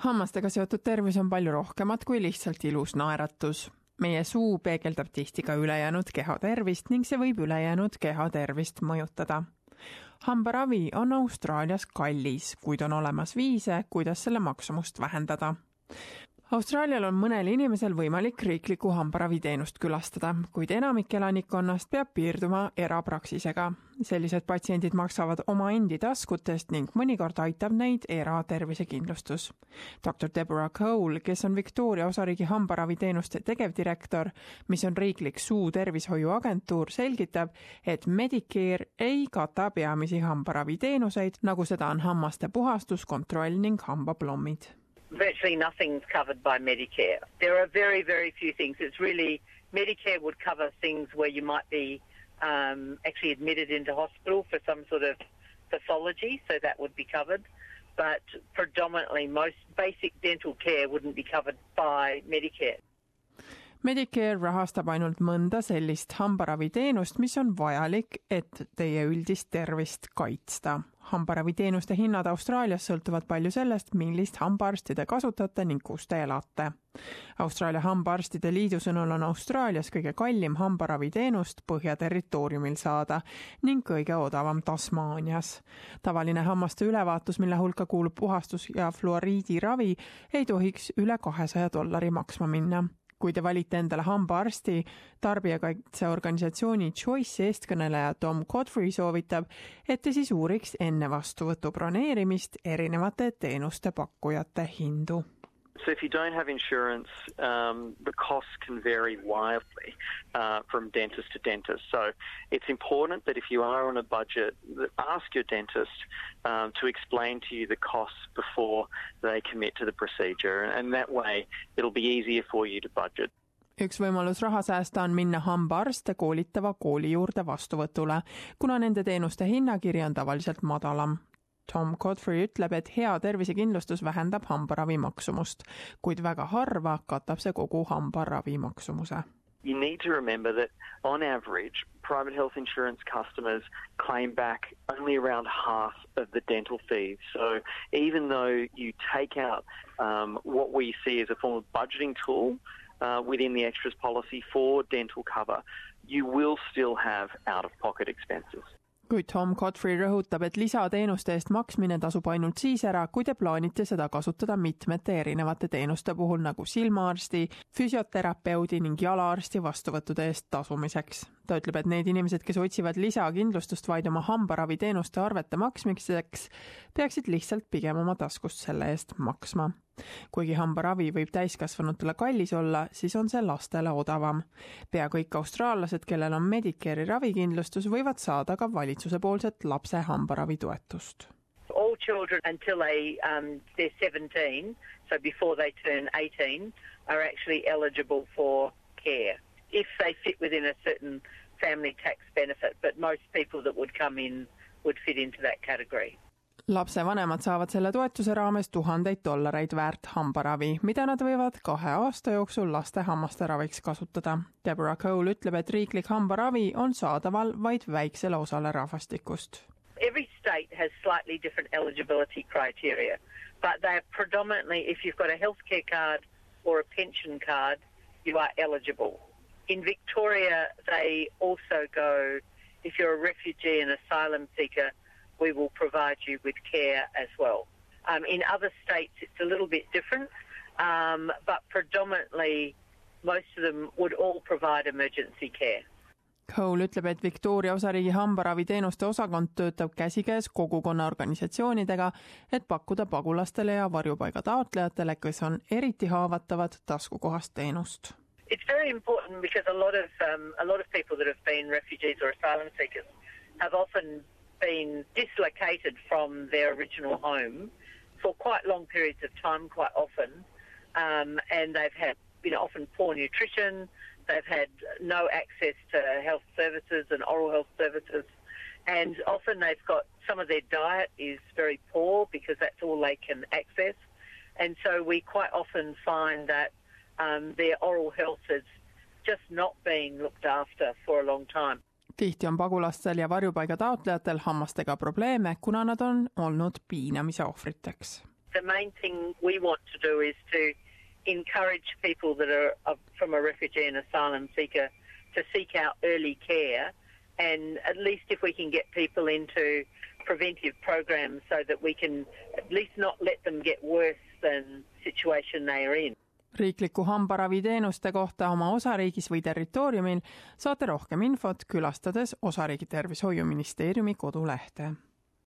hammastega seotud tervis on palju rohkemat kui lihtsalt ilus naeratus. meie suu peegeldab tihti ka ülejäänud keha tervist ning see võib ülejäänud keha tervist mõjutada. hambaravi on Austraalias kallis, kuid on olemas viise, kuidas selle maksumust vähendada Austraalial on mõnel inimesel võimalik riiklikku hambaraviteenust külastada, kuid enamik elanikkonnast peab piirduma erapraksisega. sellised patsiendid maksavad omaendi taskutest ning mõnikord aitab neid eratervisekindlustus. doktor Deborah Cole, kes on Victoria osariigi hambaraviteenuste tegevdirektor, mis on riiklik suutervishoiuagentuur, selgitab, et Medicare ei kata peamisi hambaraviteenuseid, nagu seda on hammaste puhastus, kontroll ning hambaplommid virtually nothing's covered by Medicare. There are very, very few things. It's really, Medicare would cover things where you might be um, actually admitted into hospital for some sort of pathology, so that would be covered. But predominantly, most basic dental care wouldn't be covered by Medicare. Medicare rahastab ainult mõnda sellist hambaraviteenust, mis on vajalik, et teie üldist tervist kaitsta. hambaraviteenuste hinnad Austraalias sõltuvad palju sellest, millist hambaarsti te kasutate ning kus te elate. Austraalia Hambaarstide Liidu sõnul on Austraalias kõige kallim hambaraviteenust Põhjaterritooriumil saada ning kõige odavam Tasmaanias. tavaline hammaste ülevaatus, mille hulka kuulub puhastus ja fluoriidiravi, ei tohiks üle kahesaja dollari maksma minna kui te valite endale hambaarsti, tarbijakaitseorganisatsiooni Choice eestkõneleja Tom Godfrey soovitab, et te siis uuriks enne vastuvõtu broneerimist erinevate teenuste pakkujate hindu So if you don't have insurance, um, the costs can vary wildly uh, from dentist to dentist. So it's important that if you are on a budget, ask your dentist um, to explain to you the costs before they commit to the procedure, and that way it'll be easier for you to budget. üks võimalus raha säästa on minna hambaarste koolitava kooli juurde vastuvõtule, kuna nende teenuste hinnakiri on tavaliselt madalam Tom Godfrey ütleb, et hea tervisekindlustus vähendab hambaravi maksumust, kuid väga harva katab see kogu hambaravi maksumuse. You need to remember that on average, private health insurance customers claim back only around half of the dental fees. So even though you take out um, what we see as a form of budgeting tool uh, within the extras policy for dental cover, you will still have out of pocket expenses kuid Tom Godfrey rõhutab, et lisateenuste eest maksmine tasub ainult siis ära, kui te plaanite seda kasutada mitmete erinevate teenuste puhul nagu silmaarsti, füsioterapeudi ning jalaarsti vastuvõttude eest tasumiseks. ta ütleb, et need inimesed, kes otsivad lisakindlustust vaid oma hambaraviteenuste arvete maksmiseks, peaksid lihtsalt pigem oma taskust selle eest maksma kuigi hambaravi võib täiskasvanutele kallis olla, siis on see lastele odavam. pea kõik austraallased, kellel on Medicare'i ravikindlustus, võivad saada ka valitsusepoolset lapse hambaravitoetust. All children until they um, they're 17, so before they turn 18, are actually eligible for care if they fit within a certain family tax benefit. But most people that would come in would fit into that category lapsevanemad saavad selle toetuse raames tuhandeid dollareid väärt hambaravi, mida nad võivad kahe aasta jooksul laste hammaste raviks kasutada. Deborah Cole ütleb, et riiklik hambaravi on saadaval vaid väiksele osale rahvastikust. Every state has slightly different eligibility criteria, but they are predominantly if you've got a healthcare card or a pension card, you are eligible. In Victoria, they also go if you're a refugee and asylum seeker, we will provide you with care as well. Um, in other states, it's a little bit different, um, but predominantly most of them would all provide emergency care. Cole ütleb, et Victoria osariigi hambaraviteenuste osakond töötab käsikäes kogukonna organisatsioonidega, et pakkuda pagulastele ja varjupaiga taotlejatele, kes on eriti haavatavad taskukohast teenust. It's very important because a lot of um, a lot of people that have been refugees or asylum seekers have often been dislocated from their original home for quite long periods of time, quite often, um, and they've had you know often poor nutrition. They've had no access to health services and oral health services, and often they've got some of their diet is very poor because that's all they can access, and so we quite often find that um, their oral health has just not been looked after for a long time. Tihti on pagulastel ja varjupaiga taotlejatel hammastega probleeme, kuna nad on olnud piinamise ohvriteks. the main thing we want to do is to encourage people that are from a refugee and asylum seeker to seek out early care and at least if we can get people into preventive programs so that we can at least not let them get worse than situation they are in. Riikliku hambaraviteenuste kohta oma osariigis või territooriumil saate rohkem infot külastades osariigi tervishoiuministeeriumi kodulehte